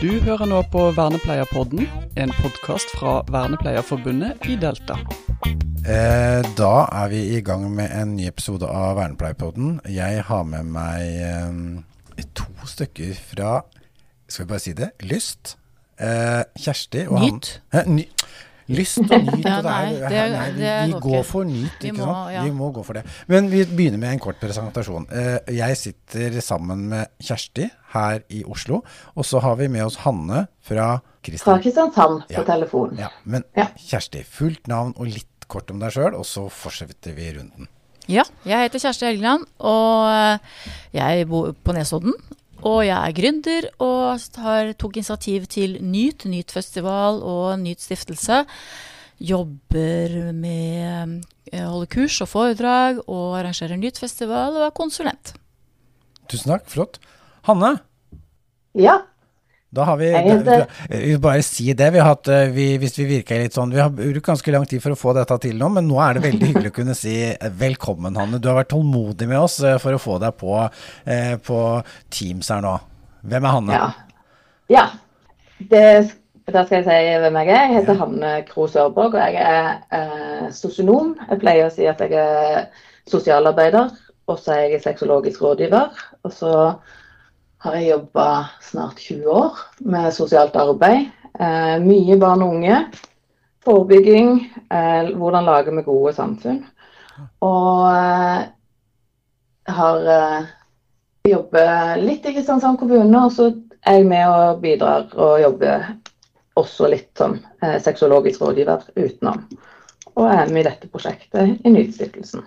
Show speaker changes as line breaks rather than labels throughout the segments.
Du hører nå på Vernepleierpodden, en podkast fra Vernepleierforbundet i Delta.
Eh, da er vi i gang med en ny episode av Vernepleierpodden. Jeg har med meg eh, to stykker fra Skal vi bare si det? Lyst. Eh, Kjersti og
Nyt?
han eh, ny, Lyst og nyt.
Ja,
nei, det er,
nei,
vi, vi
går
går for nyt, ikke sant?
ja.
Vi må gå for det. Men vi begynner med en kort presentasjon. Eh, jeg sitter sammen med Kjersti her i Oslo. Og så har vi med oss Hanne fra Kristiansand,
Fra
Kristian.
Kristiansand på
Ja.
telefon.
Ja, men
Ja.
Kjersti, fullt navn og litt kort om deg sjøl, og så fortsetter vi runden.
Ja, jeg heter Kjersti Helgeland, og eh, jeg bor på Nesodden. Og jeg er gründer og har, tok initiativ til Nyt, Nyt-festival og Nyt stiftelse. Jobber med eh, holder kurs og foredrag og arrangerer Nyt-festival og er konsulent.
Tusen takk, flott. Hanne,
Ja.
da har vi
da,
Vi bare si det. Vi har hatt, eh, vi, hvis vi virker litt sånn Vi har brukt ganske lang tid for å få dette til nå, men nå er det veldig hyggelig å kunne si eh, velkommen, Hanne. Du har vært tålmodig med oss eh, for å få deg på, eh, på Teams her nå. Hvem er Hanne?
ja. ja. Det, da skal jeg si hvem jeg er. Jeg heter Hanne Kro Sørborg, og jeg er eh, sosionom. Jeg pleier å si at jeg er sosialarbeider, og så er jeg sexologisk rådgiver. Og så har jeg jobba snart 20 år med sosialt arbeid. Eh, mye barn og unge. Forebygging. Eh, hvordan lager vi gode samfunn. Og eh, har eh, jobber litt i Kristiansand kommune, og så er jeg med og bidrar og jobber også litt som eh, sexologisk rådgiver utenom. Og er med i dette prosjektet i Nytstiftelsen.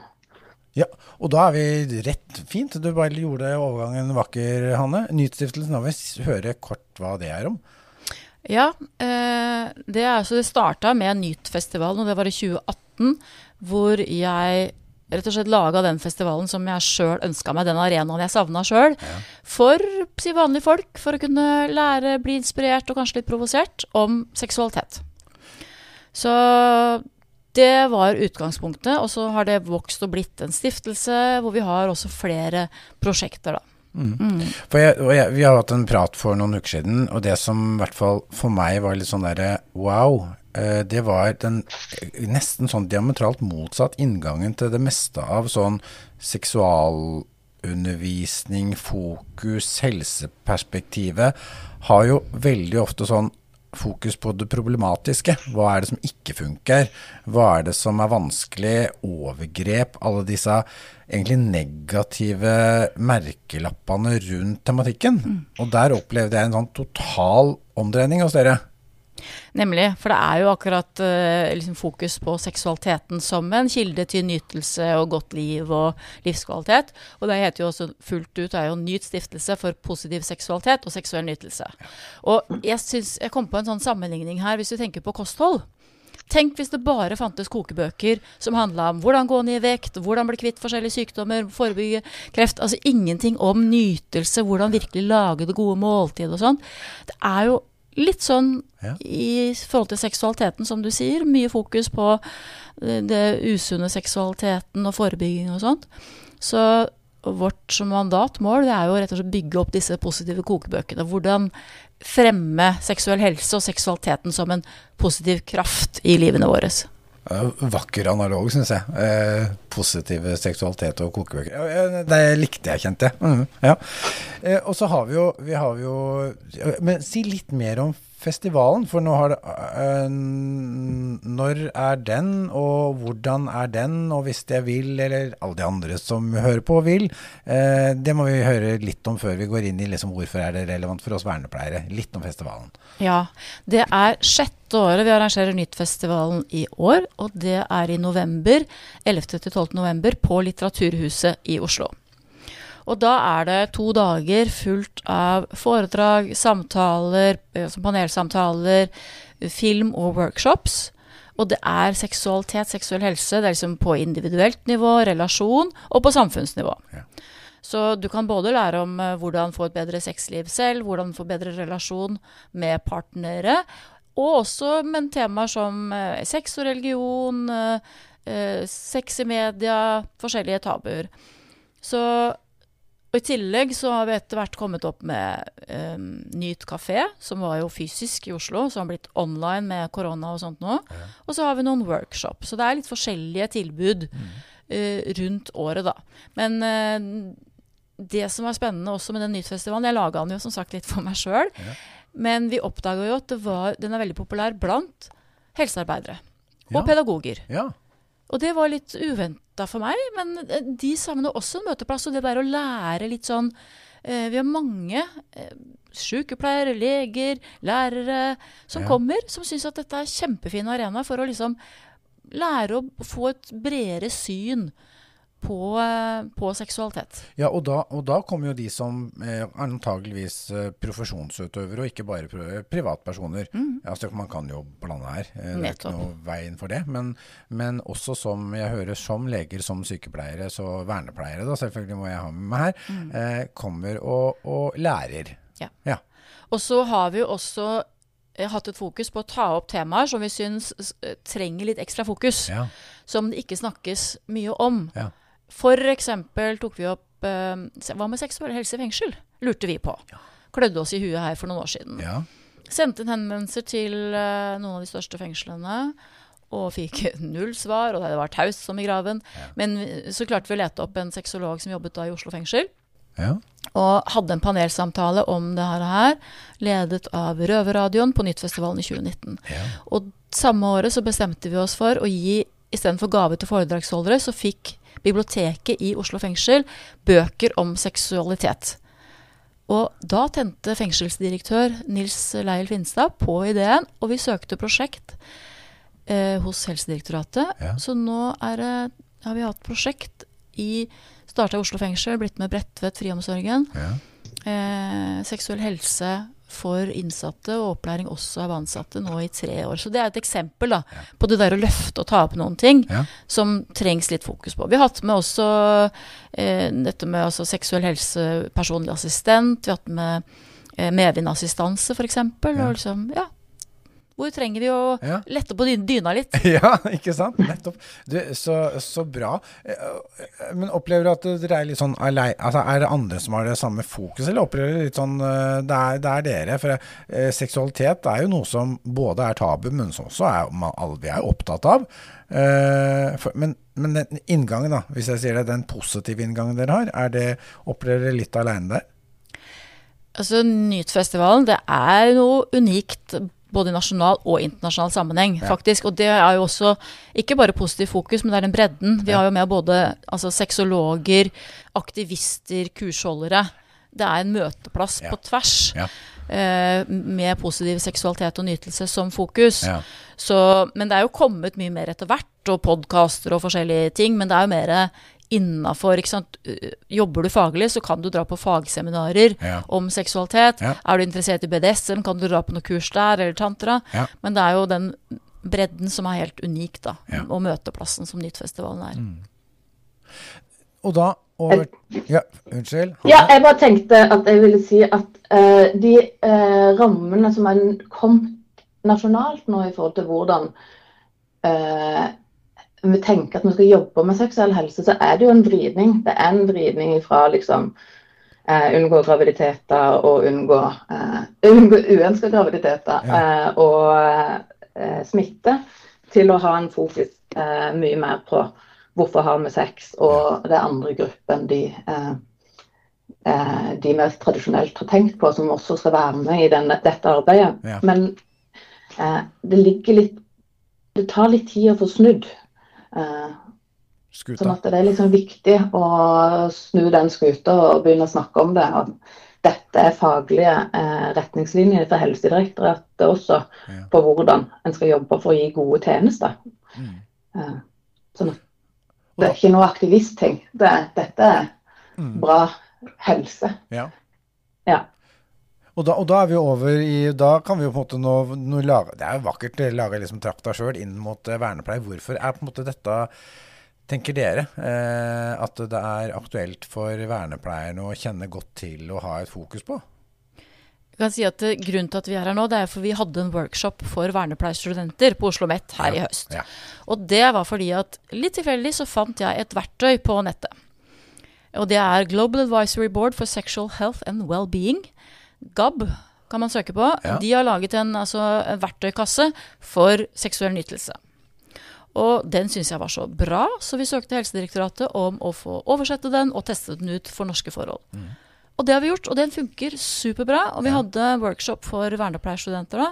Ja, og da er vi rett fint. Du bare gjorde overgangen vakker, Hanne. Nytstiftelsen, da vil vi høre kort hva det er om.
Ja, eh, det, altså det starta med Nyt-festivalen, og det var i 2018, hvor jeg rett og slett laga den festivalen som jeg sjøl ønska meg, den arenaen jeg savna sjøl, for si, vanlige folk, for å kunne lære, bli inspirert og kanskje litt provosert om seksualitet. Så det var utgangspunktet, og så har det vokst og blitt en stiftelse, hvor vi har også flere prosjekter, da.
For jeg, og jeg, vi har hatt en prat for noen uker siden, og det som i hvert fall for meg var litt sånn derre wow, eh, det var den eh, nesten sånn diametralt motsatt inngangen til det meste av sånn seksualundervisning, fokus, helseperspektivet, har jo veldig ofte sånn fokus på det problematiske. Hva er det som ikke funker? Hva er det som er vanskelig? Overgrep? Alle disse egentlig negative merkelappene rundt tematikken. Og der opplevde jeg en sånn total omdreining hos dere.
Nemlig, for det er jo akkurat eh, liksom fokus på seksualiteten som en kilde til nytelse og godt liv og livskvalitet. Og det heter jo også fullt ut er jo Nyt stiftelse for positiv seksualitet og seksuell nytelse. Og jeg synes, jeg kom på en sånn sammenligning her, hvis du tenker på kosthold. Tenk hvis det bare fantes kokebøker som handla om hvordan gå ned i vekt, hvordan bli kvitt forskjellige sykdommer, forebygge kreft. Altså ingenting om nytelse, hvordan virkelig lage det gode måltidet og sånn. Det er jo litt sånn
Ja.
i forhold til seksualiteten, som du sier. Mye fokus på eh, det usunne seksualiteten og forebygging og sånt. Så vårt mandat, mål, det er jo rett og slett bygge opp disse positive kokebøkene. Hvordan fremme seksuell helse og seksualiteten som en positiv kraft i livene våre.
Vakker analog, syns jeg. Eh, positiv seksualitet og kokebøker. Det likte jeg, kjente jeg. Mm, ja. eh, og så har vi jo, vi har jo Men si litt mer om festivalen, for nå har det øh, Når er den, og hvordan er den, og hvis jeg vil, eller alle de andre som hører på vil, Øh, det må vi høre litt om før vi går inn i liksom, hvorfor er det relevant for oss vernepleiere. Litt om festivalen.
Ja, det er sjette året vi arrangerer Nyttfestivalen i år, og det er i november, 11.-12. november, på Litteraturhuset i Oslo. Og da er det to dager fullt av foredrag, samtaler, eh, panelsamtaler, film og workshops. Og det er seksualitet, seksuell helse. Det er liksom på individuelt nivå, relasjon, og på samfunnsnivå.
Ja.
Så du kan både lære om eh, hvordan få et bedre sexliv selv, hvordan få bedre relasjon med partnere, og også med temaer som eh, sex og religion, sex i media, forskjellige tabuer. Så Og i tillegg så har vi etter hvert kommet opp med eh, Nyt kafé, som var jo fysisk i Oslo, som har blitt online med korona og sånt nå. Og så har vi noen workshop. Så det er litt forskjellige tilbud eh, rundt året, da. Men eh, det som var spennende også med den Nytfestivalen Jeg laga den jo som sagt litt for meg sjøl. Men vi oppdaga jo at det var, den er veldig populær blant helsearbeidere. Og
Ja.
pedagoger.
Ja.
Og det var litt uventa for meg, men eh, de savner også en møteplass. Og det der å lære litt sånn eh, Vi har mange eh, sykepleiere, leger, lærere som
Ja.
kommer, som syns at dette er kjempefin arena for å liksom lære å få et bredere syn på, eh, på seksualitet.
Ja, og da, og da kommer jo de som er antageligvis eh, profesjonsutøvere, og ikke bare privatpersoner. privatpersoner. Altså, man kan jo blande her, eh, det er ikke
Mm.
Noe veien for det. Men, men også som jeg hører, som leger, som sykepleiere, så vernepleiere, da selvfølgelig må jeg ha med meg her, eh, kommer og, og lærer.
Mm. Ja.
Ja.
Og så har vi jo også eh, hatt et fokus på å ta opp temaer som vi syns eh, trenger litt ekstra fokus.
Ja.
Som det ikke snakkes mye om.
Ja.
For eksempel tok vi opp eh, Hva med seksuell helse i fengsel? Lurte vi på. Klødde oss i huet her for noen år siden.
ja.
Sendte inn henvendelser til eh, noen av de største fengslene. Og fikk null svar, og det var taust som i graven. Men så klarte vi å lete opp en sexolog som jobbet da i Oslo fengsel.
ja.
Og hadde en panelsamtale om det her ledet av Røverradioen på Nyttfestivalen i 2019.
Ja.
Og samme året så bestemte vi oss for å gi istedenfor gave til foredragsholdere, så fikk biblioteket i Oslo fengsel bøker om seksualitet. Og da tente fengselsdirektør Nils Leil Finstad på ideen, og vi søkte prosjekt eh, hos Helsedirektoratet.
Ja.
Så nå er har vi hatt prosjekt i Starta i Oslo fengsel, blitt med Bredtvet friomsorgen.
ja.
Eh, seksuell helse for innsatte og opplæring også av ansatte nå i tre år. Så det er et eksempel da, på det der å løfte og ta opp noen ting
Ja.
som trengs litt fokus på. Vi har hatt med også eh, dette med altså, seksuell helse, personlig assistent. Vi har hatt med eh, medvindassistanse, f.eks.
Ja.
Og liksom, ja. Hvor trenger vi å
Ja.
lette på dyna litt?
Ja, ikke sant? Nettopp. Du, så, så bra. Eh, eh, Men opplever du at dere er litt sånn alei... Altså, er det andre som har det samme fokus, eller opplever dere litt sånn eh, Det er, det er dere. For eh, seksualitet er jo noe som både er tabu, men som også er man, alle vi er opptatt av. Eh, for, men, men den inngangen, da, hvis jeg sier det, den positive inngangen dere har, er det, opplever dere litt aleine der?
Altså, Nytfestivalen, det er noe unikt både i nasjonal og internasjonal sammenheng, faktisk. Og det er jo også ikke bare positiv fokus, men det er den bredden. Vi har jo med både altså, sexologer, aktivister, kursholdere. Det er en møteplass
Ja.
på tvers.
Ja.
eh, med positiv seksualitet og nytelse som fokus.
Ja.
Så, men det er jo kommet mye mer etter hvert, og podkaster og forskjellige ting. Men det er jo mer innafor. Jobber du faglig, så kan du dra på fagseminarer
Ja.
om seksualitet.
Ja.
Er du interessert i BDSM, kan du dra på noe kurs der, eller tantra.
Ja.
Men det er jo den bredden som er helt unik, da.
Ja.
Og møteplassen som Nyttfestivalen er.
Og da over Ja, unnskyld.
Ja, jeg bare tenkte at jeg ville si at uh, de uh, rammene som er kommet nasjonalt nå i forhold til hvordan eh, vi tenker at vi skal jobbe med seksuell helse, så er det jo en vridning. Det er en vridning fra liksom eh, unngå graviditeter og unngå, eh, unngå uønska graviditeter eh, og eh, smitte, til å ha en fokus eh, mye mer på hvorfor har vi sex, og det andre gruppen de eh, de mest tradisjonelt har tenkt på, som også skal være med i denne, dette arbeidet.
Ja.
Men eh, det ligger litt Det tar litt tid å få snudd. Eh, sånn at det er liksom viktig å snu den skuta og begynne å snakke om det. At dette er faglige eh, retningslinjer fra Helsedirektoratet også
Ja.
på hvordan en skal jobbe for å gi gode tjenester.
Mm.
Eh, sånn at det er ikke noe aktivistting. Det, dette er
Mm.
bra helse.
Ja.
Ja.
Og da, og da er vi over i Da kan vi jo på en måte nå, nå lage Det er jo vakkert å lage liksom trakta sjøl inn mot eh, vernepleie. Hvorfor er på en måte dette Tenker dere eh, at det er aktuelt for vernepleierne å kjenne godt til og ha et fokus på?
Jeg kan si at eh, Grunnen til at vi er her nå, det er for vi hadde en workshop for vernepleierstudenter på Oslo OsloMet her i høst.
Ja.
Og det var fordi at litt tilfeldig så fant jeg et verktøy på nettet. Og det er Global Advisory Board for Sexual Health and Wellbeing. GAB kan man søke på.
Ja.
De har laget en, altså, en verktøykasse for seksuell nytelse. Og den syns jeg var så bra, så vi søkte Helsedirektoratet om å få oversette den og teste den ut for norske forhold. Og det har vi gjort, og den funker superbra. Og vi
Ja.
hadde workshop for vernepleierstudenter da.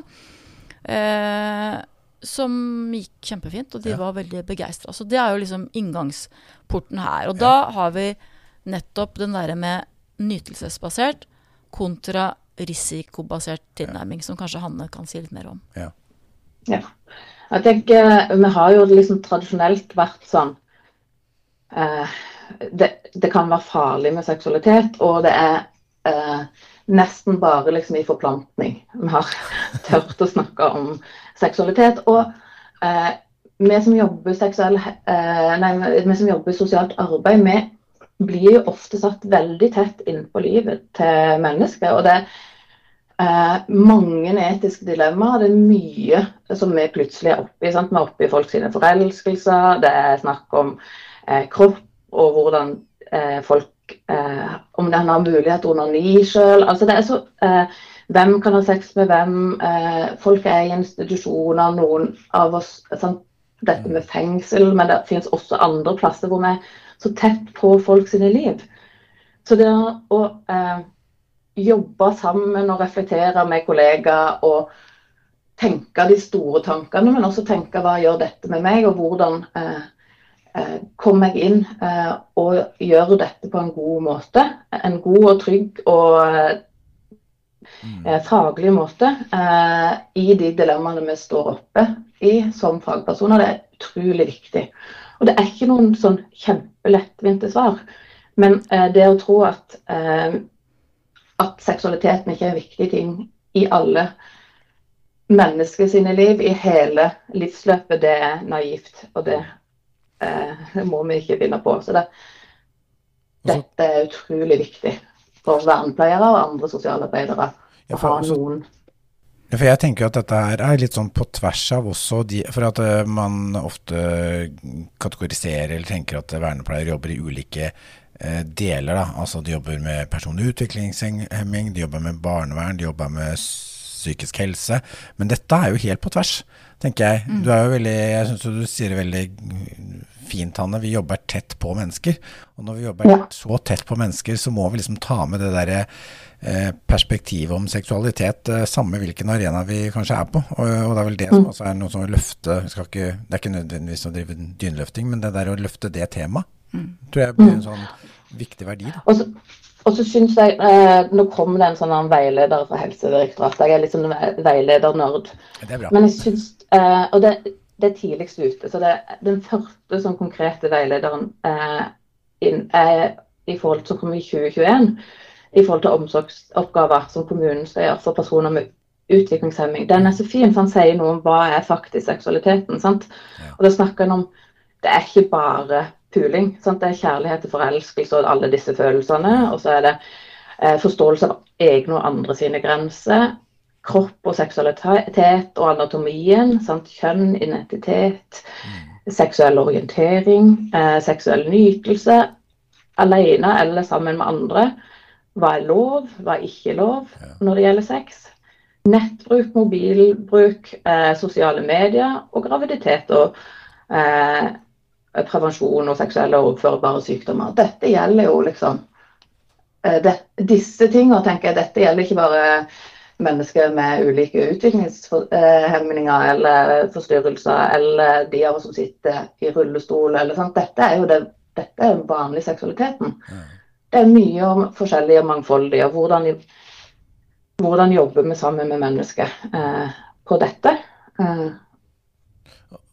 Eh, som gikk kjempefint, og de
Ja.
var veldig begeistra. Så det er jo liksom inngangsporten her. Og da har vi nettopp den derre med nytelsesbasert kontra risikobasert tilnærming, som kanskje Hanne kan si litt mer om.
Ja. Jeg tenker, Vi har jo liksom tradisjonelt vært sånn eh, det, det kan være farlig med seksualitet, og det er eh, nesten bare liksom i forplantning vi har tørt å snakke om seksualitet. Og eh, vi som jobber seksuell, eh, nei, vi som jobber i sosialt arbeid, vi blir jo ofte satt veldig tett innpå livet til mennesker. og det eh, mange etiske dilemmaer. Det er mye som vi plutselig er oppe i. Vi er oppe i folk sine forelskelser. Det er snakk om eh, kropp og hvordan eh, folk eh, Om den har mulighet til onani sjøl. Altså, det er så eh, Hvem kan ha sex med hvem? Eh, folk er i institusjoner. Noen av oss sant? Dette med fengsel, men det finnes også andre plasser hvor vi så tett på folk sine liv. Så det å eh, jobbe sammen og reflektere med kollegaer og tenke de store tankene, men også tenke hva gjør dette med meg, og hvordan eh, eh, kommer jeg inn eh, og gjør dette på en god måte. En god og trygg og eh, eh, faglig måte eh, i de dilemmaene vi står oppe i som fagpersoner. Det er utrolig viktig. Og det er ikke noen sånn kjempelettvinte svar. Men eh, det å tro at, eh, at seksualiteten ikke er en viktig ting i alle mennesker sine liv, i hele livsløpet, det er naivt. Og det eh, må vi ikke finne på. Så det, dette er utrolig viktig for vernepleiere og andre sosialarbeidere
Ja,
å
for
ha noen
for jeg tenker at dette her er litt sånn på tvers av også de For at eh, man ofte kategoriserer eller tenker at vernepleiere jobber i ulike eh, deler, da. Altså de jobber med personlig utviklingshemming, de jobber med barnevern, de jobber med psykisk helse. Men dette er jo helt på tvers, tenker jeg. Du er jo veldig Jeg syns du sier det veldig fint, Hanne. Vi jobber tett på mennesker. Og når vi jobber
Ja.
så tett på mennesker, så må vi liksom ta med det derre eh, perspektivet om seksualitet, eh, samme hvilken arena vi kanskje er på. Og, og det er vel det som også er noe som å løfte vi skal ikke, Det er ikke nødvendigvis å drive dyneløfting, men det der å løfte det temaet, tror jeg blir en sånn viktig verdi. Da.
Og så, og så synes jeg, eh, Nå kom det en sånn veileder fra Helsedirektoratet. Jeg er litt sånn ve- veiledernerd.
Det er bra.
Men jeg synes, eh, og det, det er tidligst ute. så det, er Den første sånn konkrete veilederen eh, inn, er i forhold til som kommer i 2021, i forhold til omsorgsoppgaver som kommunen skal gjøre for personer med utviklingshemming. Den er så fin, for han sier noe om hva er faktisk seksualiteten. sant?
Ja.
Og da snakker han om det er ikke bare puling. Sant? Det er kjærlighet til forelskelse og alle disse følelsene. Og så er det eh, forståelse av egne og andre sine grenser. Kropp og seksualitet og anatomien. Sant? Kjønn, identitet, seksuell orientering, eh, seksuell nytelse. Alene eller sammen med andre. Hva er lov, hva er ikke lov når det gjelder sex? Nettbruk, mobilbruk, eh, sosiale medier og graviditet og eh, prevensjon og seksuelle overførbare sykdommer. Dette gjelder jo liksom eh, det, Disse tingene tenker jeg, dette gjelder ikke bare mennesker med ulike utviklingshemninger eller forstyrrelser, eller de av oss som sitter i rullestol. eller sånt. Dette er jo det, dette er den vanlige seksualiteten. Det er mye om forskjellig og mangfoldig. og hvordan, hvordan jobber vi sammen med mennesker eh, på dette? Eh,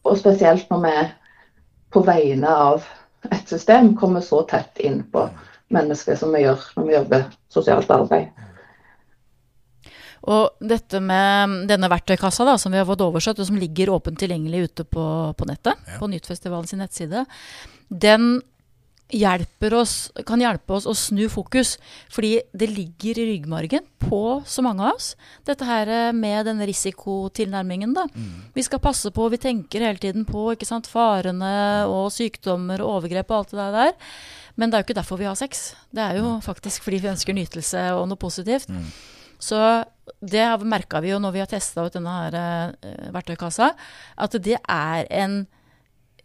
og spesielt når vi på vegne av et system kommer så tett inn på mennesker som vi gjør når vi jobber sosialt arbeid.
Og dette med denne verktøykassa da, som vi har fått oversett, og som ligger åpent tilgjengelig ute på, på nettet,
Ja.
på Nyttfestivalen sin nettside, den oss, kan hjelpe oss å snu fokus. Fordi det ligger i ryggmargen på så mange av oss. Dette her med denne risikotilnærmingen. da. Vi skal passe på, vi tenker hele tiden på ikke sant, farene og sykdommer og overgrep og alt det der. Men det er jo ikke derfor vi har sex. Det er jo faktisk fordi vi ønsker nytelse og noe positivt.
Mm.
Så det merka vi jo når vi har testa ut denne her, eh, verktøykassa, at det er en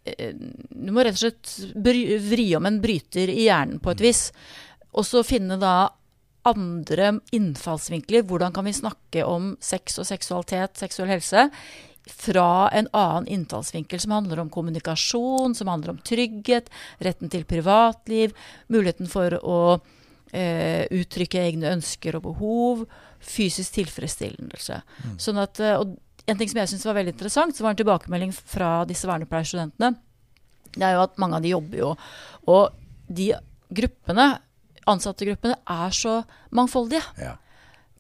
eh, Du må rett og slett bry, vri om en bryter i hjernen på et vis. Og så finne da andre innfallsvinkler. Hvordan kan vi snakke om sex og seksualitet, seksuell helse, fra en annen innfallsvinkel som handler om kommunikasjon, som handler om trygghet, retten til privatliv, muligheten for å eh, uttrykke egne ønsker og behov, fysisk tilfredsstillelse.
Mm.
Sånn at, eh, og en ting som jeg syns var veldig interessant, som var en tilbakemelding fra disse vernepleierstudentene, det er jo at mange av de jobber jo. Og de gruppene, ansattegruppene, er så mangfoldige
Ja.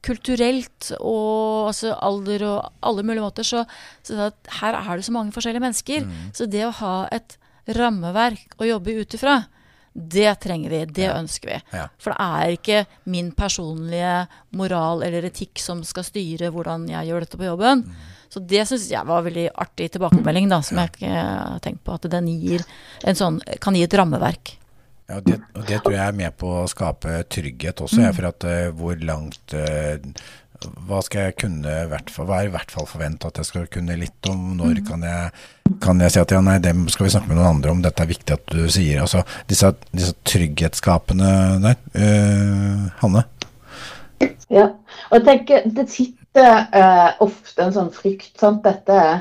kulturelt og altså alder og alle mulige måter. Så, så at her er det så mange forskjellige mennesker. Så det å ha et rammeverk å jobbe ut ifra, det trenger vi. Det
Ja.
ønsker vi.
Ja.
For det er ikke min personlige moral eller etikk som skal styre hvordan jeg gjør dette på jobben. Så det syns jeg var veldig artig tilbakemelding, da, som jeg ikke har tenkt på. At den gir en sånn, kan gi et rammeverk.
Ja, og det, det tror jeg er med på å skape trygghet også, jeg, for at uh, hvor langt eh, Hva skal jeg kunne, hvert fall, hva er i hvert fall forvente at jeg skal kunne litt om? Når kan jeg, kan jeg si at ja, nei, det skal vi snakke med noen andre om, dette er viktig at du sier. Altså disse, disse trygghetsskapene der. Uh, Hanne?
Ja, og jeg tenker det sitter uh, ofte en sånn frykt. sant? Dette er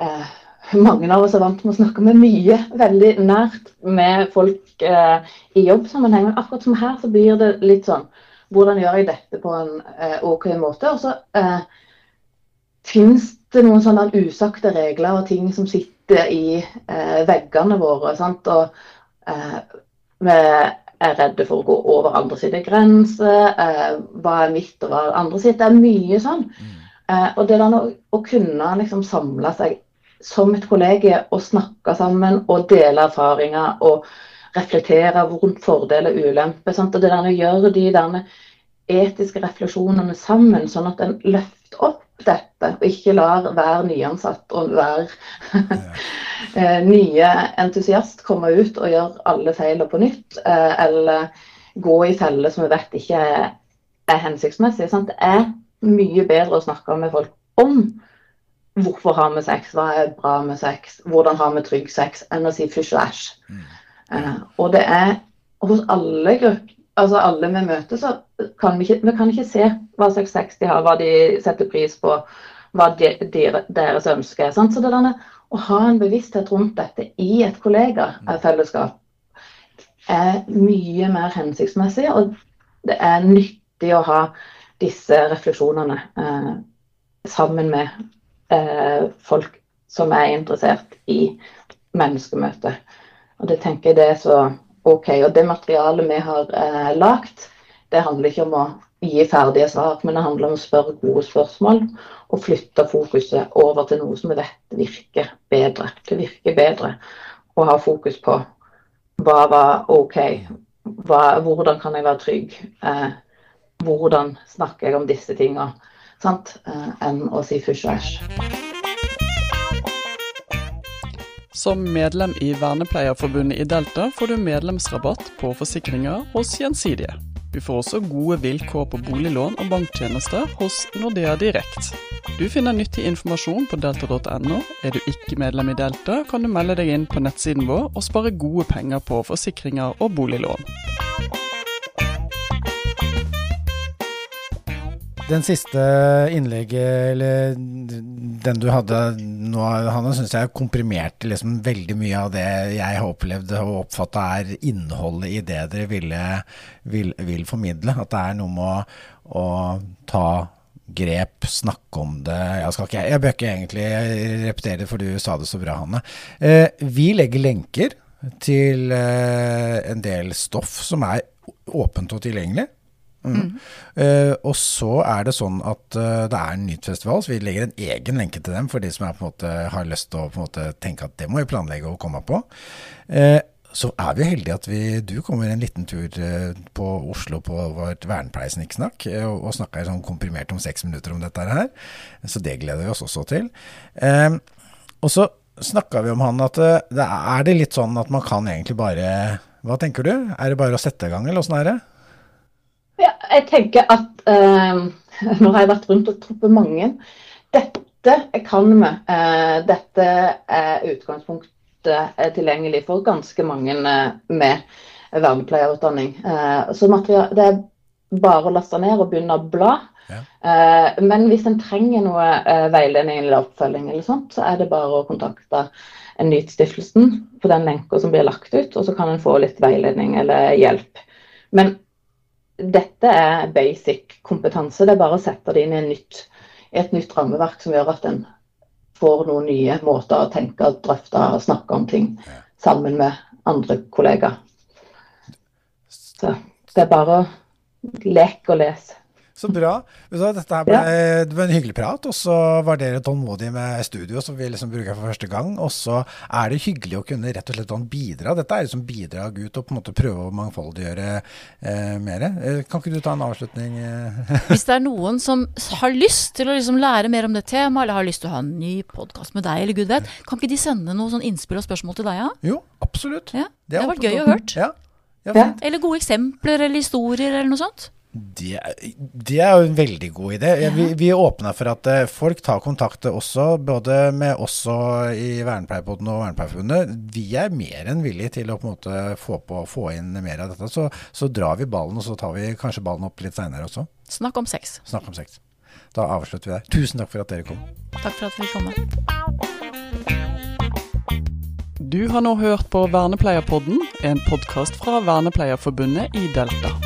uh, Mange av oss er vant med å snakke med mye veldig nært med folk i jobbsammenheng. Men akkurat som her så blir det litt sånn Hvordan gjør jeg dette på en eh, OK måte? Og så eh, fins det noen sånne usagte regler og ting som sitter i eh, veggene våre. sant? Og eh, vi er redde for å gå over andre sine grenser. Eh, hva er mitt og hva er andre sitt? Det er mye sånn. Eh, og det der å, å kunne liksom samle seg som et kollegie og snakke sammen og dele erfaringer og reflektere rundt fordeler og ulemper. Og det der å gjøre de der etiske refleksjonene sammen, sånn at en løfter opp dette, og ikke lar hver nyansatt og hver ja. nye entusiast komme ut og gjøre alle feilene på nytt, eh, eller gå i feller som vi vet ikke er, hensiktsmessig. Det er mye bedre å snakke med folk om hvorfor har vi sex, hva er bra med sex, hvordan har vi trygg sex, enn å si fysj og æsj. Eh, og det er hos alle grupper altså alle vi møter, så kan vi ikke, vi kan ikke se hva slags sex de har, hva de setter pris på, hva de, de, deres ønske er. Sant? Så det der, å ha en bevissthet rundt dette i et kollegafellesskap er mye mer hensiktsmessig, og det er nyttig å ha disse refleksjonene eh, sammen med eh, folk som er interessert i menneskemøtet. Og det tenker jeg det er så OK. Og det materialet vi har eh, lagt, det handler ikke om å gi ferdige svar, men det handler om å spørre gode spørsmål og flytte fokuset over til noe som vi vet virker bedre. Det virker bedre å ha fokus på hva var OK, hva, hvordan kan jeg være trygg, eh, hvordan snakker jeg om disse tinga, eh, enn å si fysj og æsj.
Som medlem i Vernepleierforbundet i Delta får du medlemsrabatt på forsikringer hos Gjensidige. Du får også gode vilkår på boliglån og banktjenester hos Nordea Direkt. Du finner nyttig informasjon på delta.no. Er du ikke medlem i Delta, kan du melde deg inn på nettsiden vår og spare gode penger på forsikringer og boliglån.
Den siste innlegget, eller den du hadde nå, Hanne, syns jeg komprimerte liksom veldig mye av det jeg har opplevd og oppfatta er innholdet i det dere ville, vil, vil formidle. At det er noe med å, å ta grep, snakke om det Jeg, skal ikke, jeg bør ikke egentlig repetere det, for du sa det så bra, Hanne. Eh, vi legger lenker til eh, en del stoff som er åpent og tilgjengelig. Mm. Uh, og så er det sånn at uh, det er en Nytt-festival, så vi legger en egen lenke til dem for de som er, måte, har lyst til å måte, tenke at det må vi planlegge å komme på. Uh, så er vi heldige at vi, du kommer en liten tur på Oslo på vårt vernepleiesnikksnakk og, og snakker sånn komprimert om seks minutter om dette her. Så det gleder vi oss også til. og så snakka vi om han at det er det litt sånn at man kan egentlig bare Hva tenker du? Er det bare å sette i gang, eller åssen er det?
Ja, jeg tenker at eh, Nå har jeg vært rundt og truffet mange. Dette kan vi. Eh, dette er utgangspunktet er tilgjengelig for ganske mange eh, med vernepleierutdanning. Eh, så det er bare å laste ned og begynne å bla.
Ja.
Eh, men hvis en trenger noe eh, veiledning eller oppfølging, eller sånt, så er det bare å kontakte Nytstiftelsen på den lenka som blir lagt ut, og så kan en få litt veiledning eller hjelp. Men dette er basic kompetanse. Det er bare å sette det inn i, nytt, et nytt rammeverk som gjør at en får noen nye måter å tenke, drøfte og snakke om ting sammen med andre kollegaer. Så det er bare å leke og lese.
Så bra. Så dette ble, det ble en hyggelig prat, og så var dere tålmodige med studio, som vi liksom bruker for første gang. Og så er det hyggelig å kunne rett og slett bidra. Dette er liksom bidrag ut og på en måte prøve å mangfoldiggjøre eh, mer. Eh, kan ikke du ta en avslutning? Eh?
Hvis det er noen som har lyst til å liksom lære mer om det temaet, eller har lyst til å ha en ny podkast med deg, eller gud vet, kan ikke de sende noe sånn innspill og spørsmål til deg? Ja?
Jo, absolutt.
Ja,
Det
det har vært gøy å høre.
Ja, ja,
Ja.
Eller gode eksempler eller historier eller noe sånt.
Det, det er jo en veldig god idé. Vi, vi åpner for at eh, folk tar kontakt også, både med oss og i Vernepleierpodden og Vernepleierforbundet. Vi er mer enn villige til å på en måte få, på, få inn mer av dette. Så, så drar vi ballen, og så tar vi kanskje ballen opp litt seinere også.
Snakk om sex.
Snakk om sex. Da avslutter vi der. Tusen takk for at dere kom.
Takk for at vi kom.
Du har nå hørt på Vernepleierpodden, en podkast fra Vernepleierforbundet i Delta.